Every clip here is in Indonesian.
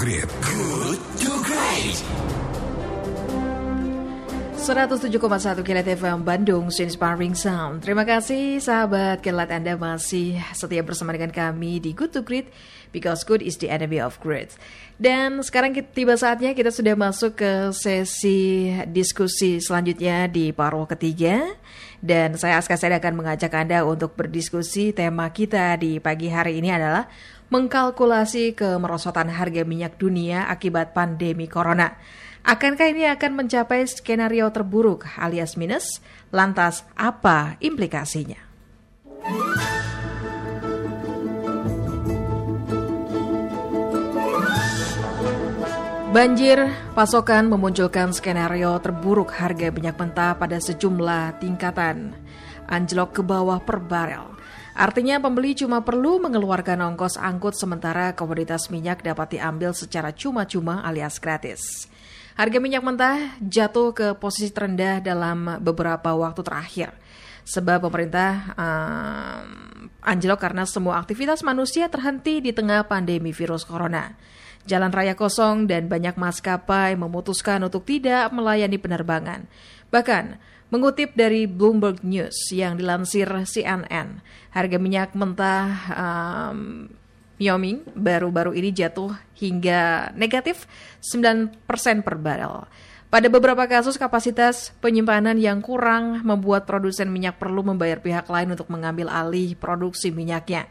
Great. Good to Great. 107,1 Kilat FM Bandung, Inspiring Sound. Terima kasih sahabat Kilat Anda masih setia bersama dengan kami di Good to Great because good is the enemy of great. Dan sekarang tiba saatnya kita sudah masuk ke sesi diskusi selanjutnya di paruh ketiga. Dan saya Aska saya akan mengajak Anda untuk berdiskusi tema kita di pagi hari ini adalah mengkalkulasi kemerosotan harga minyak dunia akibat pandemi corona. Akankah ini akan mencapai skenario terburuk alias minus? Lantas apa implikasinya? Banjir pasokan memunculkan skenario terburuk harga minyak mentah pada sejumlah tingkatan. Anjlok ke bawah per barel. Artinya pembeli cuma perlu mengeluarkan ongkos angkut sementara komoditas minyak dapat diambil secara cuma-cuma alias gratis. Harga minyak mentah jatuh ke posisi terendah dalam beberapa waktu terakhir. Sebab pemerintah um, anjlok karena semua aktivitas manusia terhenti di tengah pandemi virus corona. Jalan raya kosong dan banyak maskapai memutuskan untuk tidak melayani penerbangan. Bahkan, mengutip dari Bloomberg News yang dilansir CNN, harga minyak mentah um, Yoming baru-baru ini jatuh hingga negatif 9% per barel. Pada beberapa kasus kapasitas penyimpanan yang kurang membuat produsen minyak perlu membayar pihak lain untuk mengambil alih produksi minyaknya.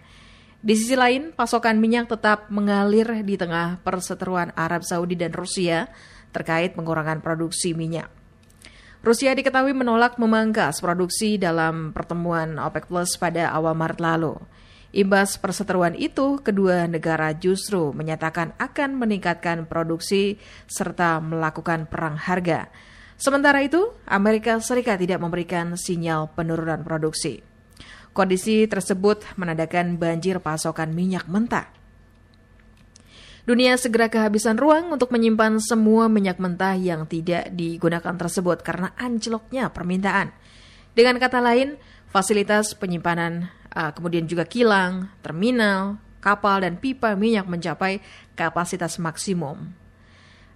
Di sisi lain, pasokan minyak tetap mengalir di tengah perseteruan Arab Saudi dan Rusia terkait pengurangan produksi minyak. Rusia diketahui menolak memangkas produksi dalam pertemuan OPEC Plus pada awal Maret lalu. Imbas perseteruan itu, kedua negara justru menyatakan akan meningkatkan produksi serta melakukan perang harga. Sementara itu, Amerika Serikat tidak memberikan sinyal penurunan produksi. Kondisi tersebut menandakan banjir pasokan minyak mentah. Dunia segera kehabisan ruang untuk menyimpan semua minyak mentah yang tidak digunakan tersebut karena anjloknya permintaan. Dengan kata lain, fasilitas penyimpanan, uh, kemudian juga kilang, terminal, kapal, dan pipa minyak mencapai kapasitas maksimum.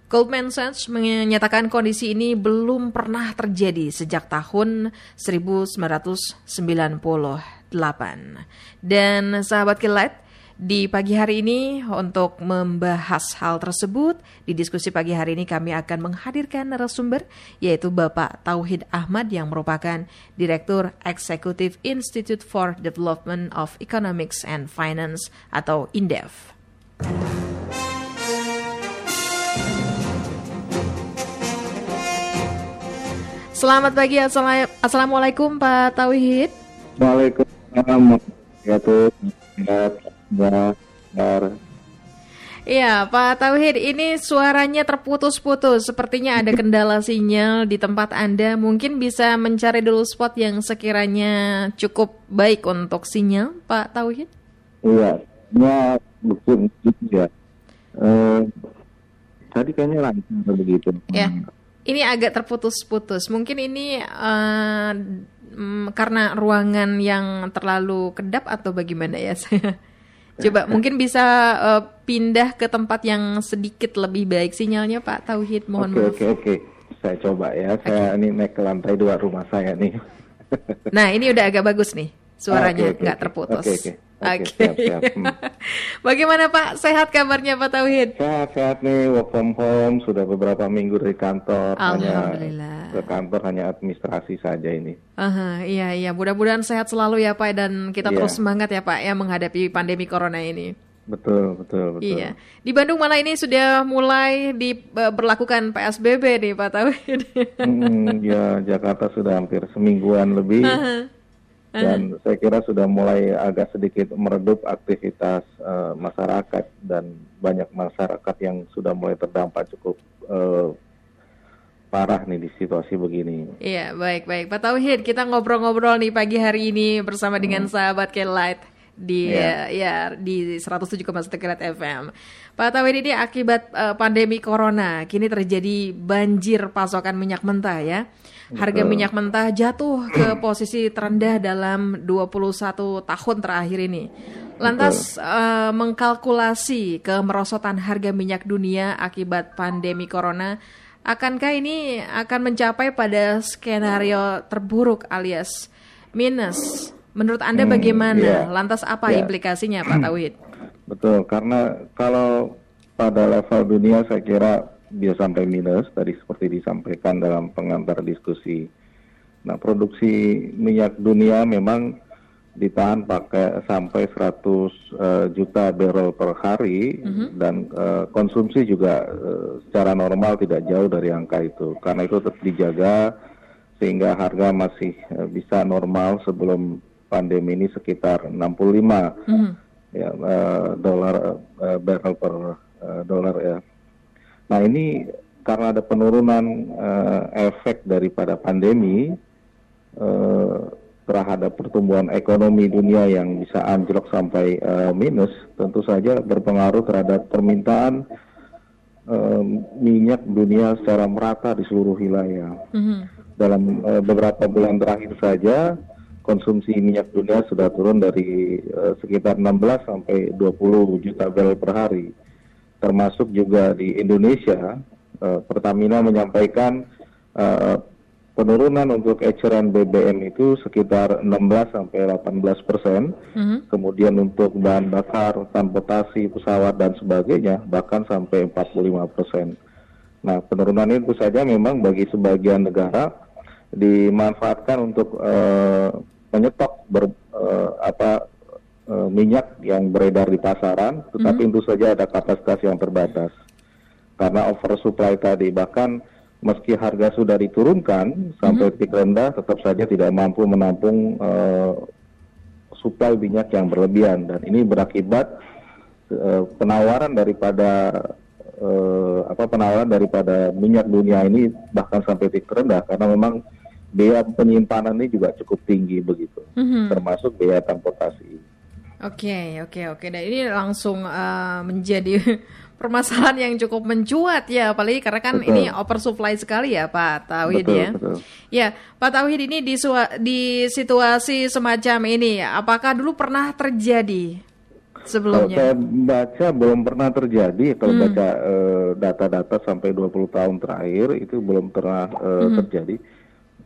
Goldman Sachs menyatakan kondisi ini belum pernah terjadi sejak tahun 1998. Dan sahabat kilat, di pagi hari ini untuk membahas hal tersebut, di diskusi pagi hari ini kami akan menghadirkan narasumber yaitu Bapak Tauhid Ahmad yang merupakan Direktur Eksekutif Institute for Development of Economics and Finance atau INDEF. Selamat pagi, Assalamualaikum Pak Tauhid. Waalaikumsalam warahmatullahi Iya, Pak Tauhid, ini suaranya terputus-putus. Sepertinya ada kendala sinyal di tempat Anda. Mungkin bisa mencari dulu spot yang sekiranya cukup baik untuk sinyal, Pak Tauhid? Iya, ya betul ya. Uh, tadi kayaknya lancar begitu. Ya, ini agak terputus-putus. Mungkin ini uh, karena ruangan yang terlalu kedap atau bagaimana ya saya? Coba mungkin bisa uh, pindah ke tempat yang sedikit lebih baik sinyalnya Pak Tauhid. Mohon oke, maaf. Oke oke Saya coba ya. Saya ini naik ke lantai dua rumah saya nih. nah ini udah agak bagus nih suaranya nggak okay, okay, terputus. Oke okay, Oke. Okay. Okay, hmm. Bagaimana Pak? Sehat kabarnya Pak Tauhid? Sehat, sehat nih. Work from home sudah beberapa minggu dari kantor. Alhamdulillah. Hanya ke kantor hanya administrasi saja ini. Aha, iya iya. Mudah-mudahan sehat selalu ya Pak dan kita yeah. terus semangat ya Pak ya menghadapi pandemi corona ini. Betul, betul, betul. Iya. Di Bandung malah ini sudah mulai diberlakukan PSBB nih Pak Tauhid. hmm, ya, Jakarta sudah hampir semingguan lebih. Aha dan saya kira sudah mulai agak sedikit meredup aktivitas uh, masyarakat dan banyak masyarakat yang sudah mulai terdampak cukup uh, parah nih di situasi begini. Iya, baik baik. Pak Tauhid, kita ngobrol-ngobrol nih pagi hari ini bersama dengan hmm. sahabat Kelight di yeah. ya di 107,1 Kilat FM. Pak Tauhid ini akibat uh, pandemi corona, kini terjadi banjir pasokan minyak mentah ya. Harga minyak mentah jatuh ke posisi terendah dalam 21 tahun terakhir ini. Lantas uh, mengkalkulasi kemerosotan harga minyak dunia akibat pandemi corona, akankah ini akan mencapai pada skenario terburuk alias minus? Menurut Anda hmm, bagaimana? Yeah. Lantas apa yeah. implikasinya Pak Tauhid? Betul, karena kalau pada level dunia saya kira bisa sampai minus tadi seperti disampaikan dalam pengantar diskusi. Nah, produksi minyak dunia memang ditahan pakai sampai 100 uh, eh, juta barrel per hari mm -hmm. dan uh, konsumsi juga uh, secara normal tidak jauh dari angka itu. Karena itu tetap dijaga sehingga harga masih uh, bisa normal sebelum pandemi ini sekitar 65 mm -hmm. ya uh, dolar uh, barrel per uh, dolar ya. Nah ini karena ada penurunan uh, efek daripada pandemi uh, terhadap pertumbuhan ekonomi dunia yang bisa anjlok sampai uh, minus, tentu saja berpengaruh terhadap permintaan uh, minyak dunia secara merata di seluruh wilayah. Mm-hmm. Dalam uh, beberapa bulan terakhir saja, konsumsi minyak dunia sudah turun dari uh, sekitar 16 sampai 20 juta barrel per hari termasuk juga di Indonesia, uh, Pertamina menyampaikan uh, penurunan untuk eceran BBM itu sekitar 16 sampai 18 persen. Mm-hmm. Kemudian untuk bahan bakar, transportasi, pesawat dan sebagainya bahkan sampai 45 persen. Nah penurunan itu saja memang bagi sebagian negara dimanfaatkan untuk uh, menyetok ber, uh, apa minyak yang beredar di pasaran, tetapi mm -hmm. tentu saja ada kapasitas yang terbatas karena oversupply tadi. Bahkan meski harga sudah diturunkan sampai mm -hmm. titik rendah, tetap saja tidak mampu menampung uh, suplai minyak yang berlebihan dan ini berakibat uh, penawaran daripada uh, apa penawaran daripada minyak dunia ini bahkan sampai titik rendah karena memang biaya penyimpanan ini juga cukup tinggi begitu, mm -hmm. termasuk biaya transportasi. Oke, oke, oke. Dan ini langsung uh, menjadi permasalahan yang cukup mencuat ya, apalagi karena kan betul. ini oversupply sekali ya, Pak Tauhid betul, ya. Betul. Ya, Pak Tauhid ini di, di situasi semacam ini, apakah dulu pernah terjadi sebelumnya? Kalau saya baca belum pernah terjadi. Kalau hmm. baca uh, data-data sampai 20 tahun terakhir itu belum pernah uh, hmm. terjadi.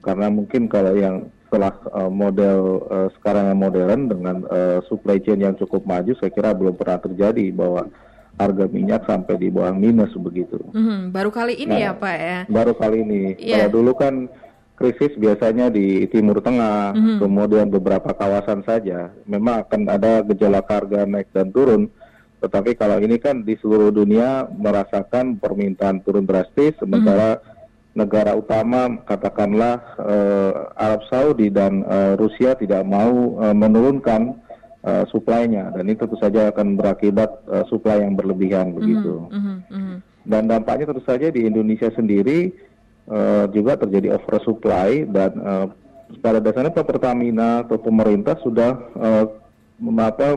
Karena mungkin kalau yang setelah uh, model uh, sekarang yang modern dengan uh, supply chain yang cukup maju, saya kira belum pernah terjadi bahwa harga minyak sampai di bawah minus begitu. Mm-hmm. Baru kali ini nah, ya Pak ya? Baru kali ini. Yeah. Kalau dulu kan krisis biasanya di Timur Tengah, mm-hmm. kemudian beberapa kawasan saja. Memang akan ada gejala harga naik dan turun. Tetapi kalau ini kan di seluruh dunia merasakan permintaan turun drastis, sementara mm-hmm negara utama katakanlah uh, Arab Saudi dan uh, Rusia tidak mau uh, menurunkan uh, suplainya dan ini tentu saja akan berakibat uh, suplai yang berlebihan begitu. Mm -hmm, mm -hmm. Dan dampaknya tentu saja di Indonesia sendiri uh, juga terjadi oversupply dan uh, pada dasarnya Pak Pertamina atau pemerintah sudah uh, apa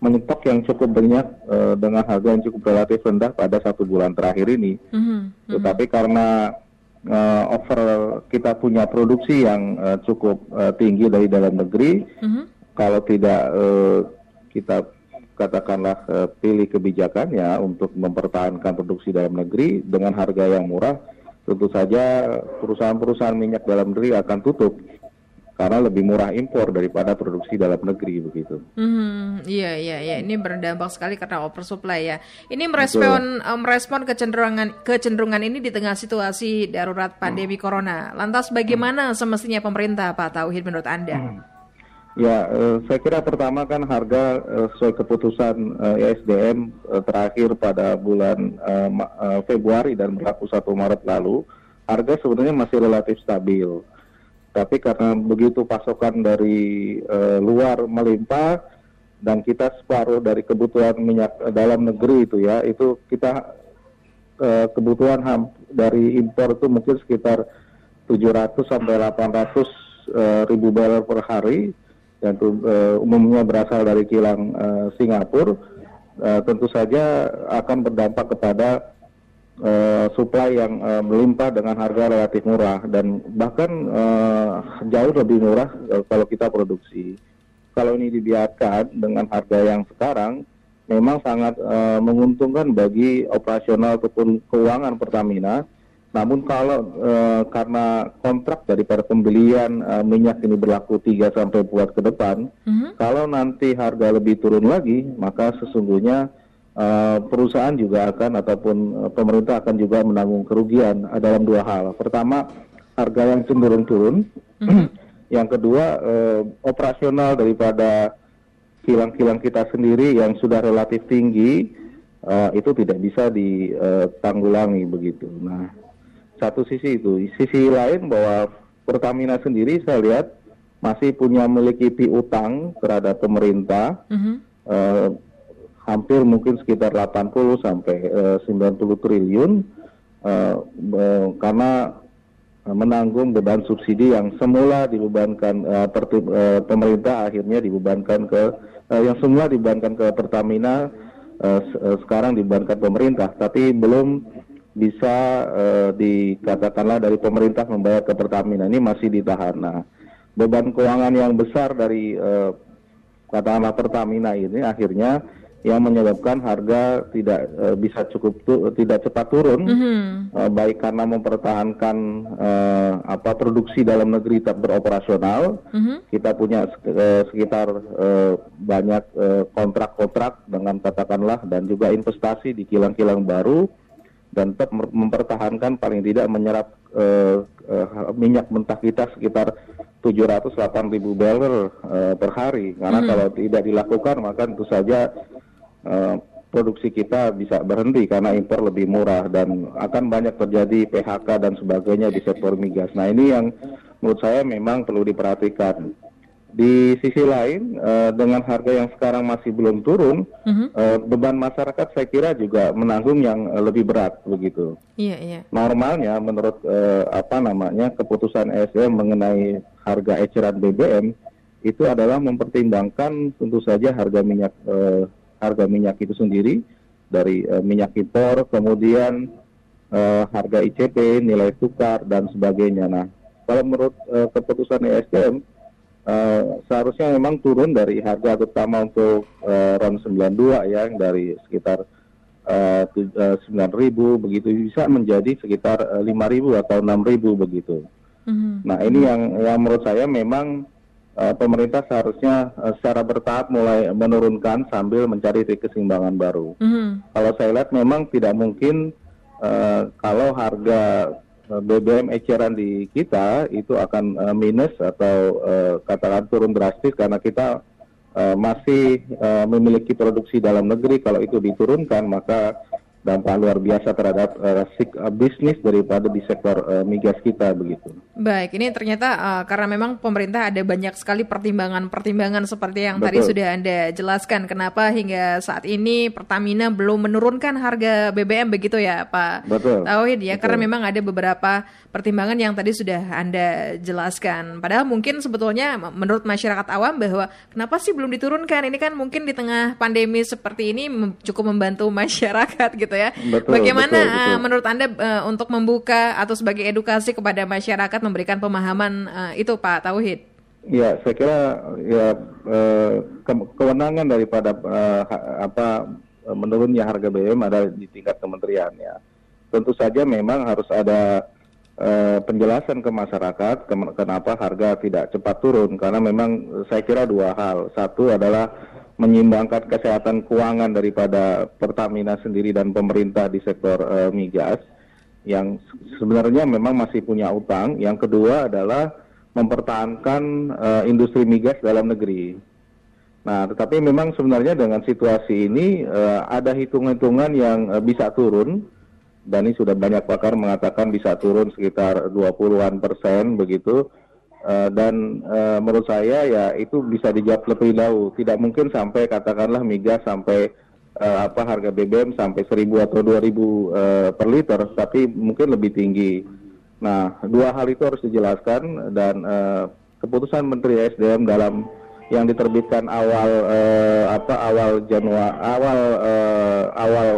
menyetok yang cukup banyak uh, dengan harga yang cukup relatif rendah pada satu bulan terakhir ini. Mm -hmm. Tetapi karena uh, over kita punya produksi yang uh, cukup uh, tinggi dari dalam negeri, mm-hmm. kalau tidak uh, kita katakanlah uh, pilih kebijakannya untuk mempertahankan produksi dalam negeri dengan harga yang murah, tentu saja perusahaan-perusahaan minyak dalam negeri akan tutup karena lebih murah impor daripada produksi dalam negeri begitu. Hmm, iya iya iya ini berdampak sekali karena oversupply ya. Ini merespon Betul. merespon kecenderungan kecenderungan ini di tengah situasi darurat pandemi hmm. corona. Lantas bagaimana hmm. semestinya pemerintah Pak Tauhid menurut Anda? Hmm. Ya, uh, saya kira pertama kan harga uh, sesuai keputusan eh, ISDM uh, terakhir pada bulan uh, uh, Februari dan berlaku 1 Maret lalu, harga sebenarnya masih relatif stabil tapi karena begitu pasokan dari uh, luar melimpah dan kita separuh dari kebutuhan minyak dalam negeri itu ya itu kita uh, kebutuhan ham dari impor itu mungkin sekitar 700 sampai 800 uh, eh, ribu barrel per hari dan uh, umumnya berasal dari kilang uh, Singapura uh, tentu saja akan berdampak kepada uh, supply yang uh, melimpah dengan harga relatif murah dan bahkan uh, jauh lebih murah uh, kalau kita produksi. kalau ini dibiarkan dengan harga yang sekarang memang sangat uh, menguntungkan bagi operasional ataupun keuangan Pertamina. Namun kalau uh, karena kontrak daripada pembelian uh, minyak ini berlaku 3 sampai buat ke depan, mm-hmm. kalau nanti harga lebih turun lagi, maka sesungguhnya uh, perusahaan juga akan ataupun uh, pemerintah akan juga menanggung kerugian uh, dalam dua hal. Pertama, harga yang cenderung turun. Mm-hmm. yang kedua, uh, operasional daripada kilang-kilang kita sendiri yang sudah relatif tinggi uh, itu tidak bisa ditanggulangi begitu. Nah, satu sisi itu, sisi lain bahwa Pertamina sendiri saya lihat masih punya memiliki piutang terhadap pemerintah mm -hmm. uh, hampir mungkin sekitar 80 sampai uh, 90 triliun uh, uh, karena Eh, menanggung beban subsidi yang semula dibebankan uh, pertib, uh, pemerintah akhirnya dibebankan ke uh, yang semula dibebankan ke Pertamina uh, sekarang dibebankan pemerintah tapi belum bisa uh, dikatakanlah dari pemerintah membayar ke Pertamina ini masih ditahan. Nah, beban keuangan yang besar dari uh, katakanlah Pertamina ini akhirnya yang menyebabkan harga tidak uh, bisa cukup tu, tidak cepat turun mm -hmm. uh, baik karena mempertahankan uh, apa produksi dalam negeri tetap beroperasional mm -hmm. kita punya uh, sekitar uh, banyak kontrak-kontrak uh, dengan katakanlah dan juga investasi di kilang-kilang baru dan tetap mempertahankan paling tidak menyerap uh, uh, minyak mentah kita sekitar 708 ribu barrel uh, per hari karena mm -hmm. kalau tidak dilakukan maka tentu saja uh, produksi kita bisa berhenti karena impor lebih murah dan akan banyak terjadi PHK dan sebagainya di sektor migas. Nah ini yang menurut saya memang perlu diperhatikan. Di sisi lain, uh, dengan harga yang sekarang masih belum turun, uh-huh. uh, beban masyarakat saya kira juga menanggung yang uh, lebih berat begitu. Iya, iya. Normalnya, menurut uh, apa namanya keputusan ESM mengenai harga eceran BBM itu adalah mempertimbangkan tentu saja harga minyak uh, harga minyak itu sendiri dari uh, minyak impor, kemudian uh, harga ICP, nilai tukar dan sebagainya. Nah, kalau menurut uh, keputusan ESDM uh, seharusnya memang turun dari harga terutama untuk uh, RON 92 ya yang dari sekitar uh, 9.000 begitu bisa menjadi sekitar uh, 5.000 atau 6.000 begitu. Mm -hmm. Nah, ini yang yang menurut saya memang uh, pemerintah seharusnya uh, secara bertahap mulai menurunkan sambil mencari keseimbangan baru. Mm-hmm. Kalau saya lihat memang tidak mungkin uh, kalau harga BBM eceran di kita itu akan uh, minus atau uh, katakan turun drastis karena kita uh, masih uh, memiliki produksi dalam negeri. Kalau itu diturunkan maka dampak luar biasa terhadap uh, sik, uh, bisnis daripada di sektor uh, migas kita begitu. Baik, ini ternyata uh, karena memang pemerintah ada banyak sekali pertimbangan-pertimbangan seperti yang Betul. tadi sudah Anda jelaskan kenapa hingga saat ini Pertamina belum menurunkan harga BBM begitu ya Pak Betul. Tauhid ya Betul. karena memang ada beberapa pertimbangan yang tadi sudah Anda jelaskan. Padahal mungkin sebetulnya menurut masyarakat awam bahwa kenapa sih belum diturunkan? Ini kan mungkin di tengah pandemi seperti ini cukup membantu masyarakat gitu ya. Betul, Bagaimana betul, betul. menurut Anda uh, untuk membuka atau sebagai edukasi kepada masyarakat memberikan pemahaman uh, itu Pak Tauhid? Ya, saya kira ya ke kewenangan daripada apa menurunnya harga BBM ada di tingkat kementerian ya. Tentu saja memang harus ada penjelasan ke masyarakat ke kenapa harga tidak cepat turun karena memang saya kira dua hal. Satu adalah menyimbangkan kesehatan keuangan daripada Pertamina sendiri dan pemerintah di sektor uh, migas yang sebenarnya memang masih punya utang. Yang kedua adalah mempertahankan uh, industri migas dalam negeri. Nah, tetapi memang sebenarnya dengan situasi ini uh, ada hitung-hitungan yang uh, bisa turun dan ini sudah banyak pakar mengatakan bisa turun sekitar 20-an persen begitu. Uh, dan uh, menurut saya ya itu bisa dijawab lebih dahulu. Tidak mungkin sampai katakanlah migas sampai uh, apa harga BBM sampai 1000 atau 2000 uh, per liter, tapi mungkin lebih tinggi. Nah, dua hal itu harus dijelaskan dan uh, keputusan Menteri SDM dalam yang diterbitkan awal uh, apa awal Januari awal uh, awal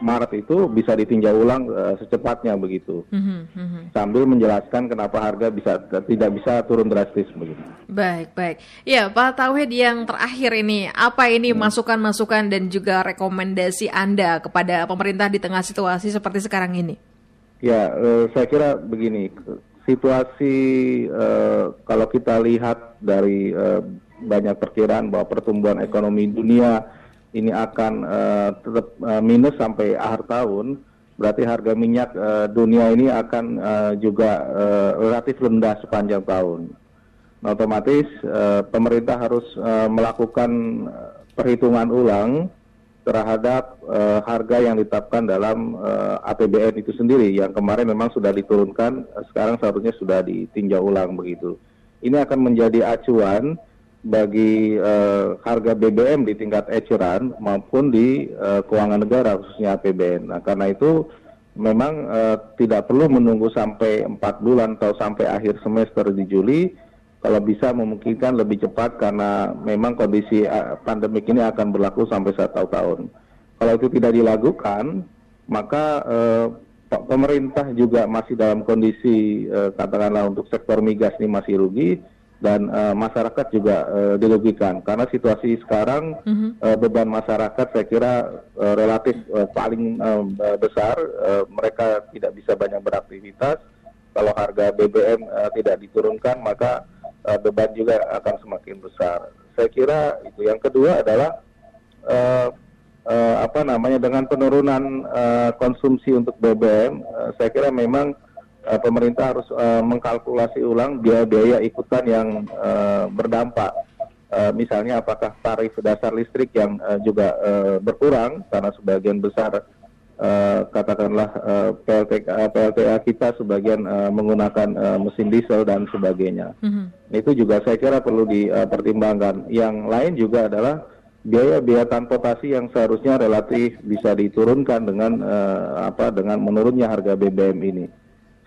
Maret itu bisa ditinjau ulang uh, secepatnya begitu. Mm -hmm. Sambil menjelaskan kenapa harga bisa tidak bisa turun drastis begitu. Baik, baik. Ya, Pak Tauhid yang terakhir ini, apa ini hmm. masukan-masukan hmm. dan juga rekomendasi Anda kepada pemerintah di tengah situasi seperti sekarang ini? Ya, uh, saya kira begini, situasi uh, kalau kita lihat dari uh, banyak perkiraan bahwa pertumbuhan ekonomi dunia ini akan uh, tetap uh, minus sampai akhir tahun, berarti harga minyak uh, dunia ini akan uh, juga uh, relatif rendah sepanjang tahun. Nah, otomatis uh, pemerintah harus uh, melakukan perhitungan ulang terhadap uh, harga yang ditetapkan dalam uh, APBN itu sendiri yang kemarin memang sudah diturunkan, sekarang seharusnya sudah ditinjau ulang begitu. Ini akan menjadi acuan bagi uh, harga BBM di tingkat eceran maupun di uh, keuangan negara khususnya APBN. Nah, karena itu memang uh, tidak perlu menunggu sampai empat bulan atau sampai akhir semester di Juli. Kalau bisa memungkinkan lebih cepat karena memang kondisi pandemik ini akan berlaku sampai satu tahun. Kalau itu tidak dilakukan, maka uh, pemerintah juga masih dalam kondisi uh, katakanlah untuk sektor migas ini masih rugi dan uh, masyarakat juga uh, dirugikan. Karena situasi sekarang mm-hmm. uh, beban masyarakat saya kira uh, relatif uh, paling uh, besar. Uh, mereka tidak bisa banyak beraktivitas. Kalau harga BBM uh, tidak diturunkan maka uh, beban juga akan semakin besar. Saya kira itu. Yang kedua adalah uh, uh, apa namanya dengan penurunan uh, konsumsi untuk BBM uh, saya kira memang uh, pemerintah harus uh, mengkalkulasi ulang biaya-biaya ikutan yang uh, berdampak. Uh, misalnya apakah tarif dasar listrik yang uh, juga uh, berkurang karena sebagian besar uh, katakanlah uh, PLTA, PLTA kita sebagian uh, menggunakan uh, mesin diesel dan sebagainya. Mm-hmm. Itu juga saya kira perlu dipertimbangkan. Yang lain juga adalah biaya-biaya transportasi yang seharusnya relatif bisa diturunkan dengan uh, apa dengan menurunnya harga BBM ini.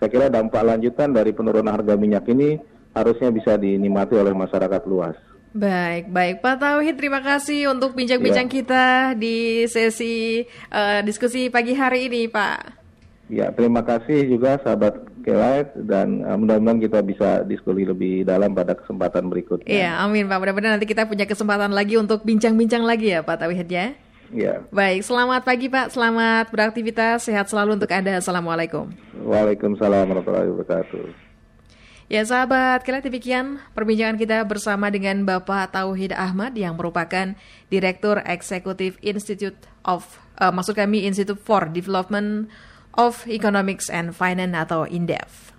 Saya kira dampak lanjutan dari penurunan harga minyak ini harusnya bisa dinikmati oleh masyarakat luas. Baik, baik Pak Tauhid, terima kasih untuk bincang-bincang ya. kita di sesi uh, diskusi pagi hari ini, Pak. Ya, terima kasih juga sahabat Kelet dan uh, mudah-mudahan kita bisa diskusi lebih dalam pada kesempatan berikutnya. Iya, amin Pak. Mudah-mudahan nanti kita punya kesempatan lagi untuk bincang-bincang lagi ya Pak Tauhid ya. Ya. Baik, selamat pagi Pak. Selamat beraktivitas. Sehat selalu untuk Anda. Assalamualaikum. Waalaikumsalam warahmatullahi wabarakatuh. Ya sahabat, kira demikian perbincangan kita bersama dengan Bapak Tauhid Ahmad yang merupakan Direktur Eksekutif Institute of, uh, maksud kami Institute for Development of Economics and Finance atau INDEF.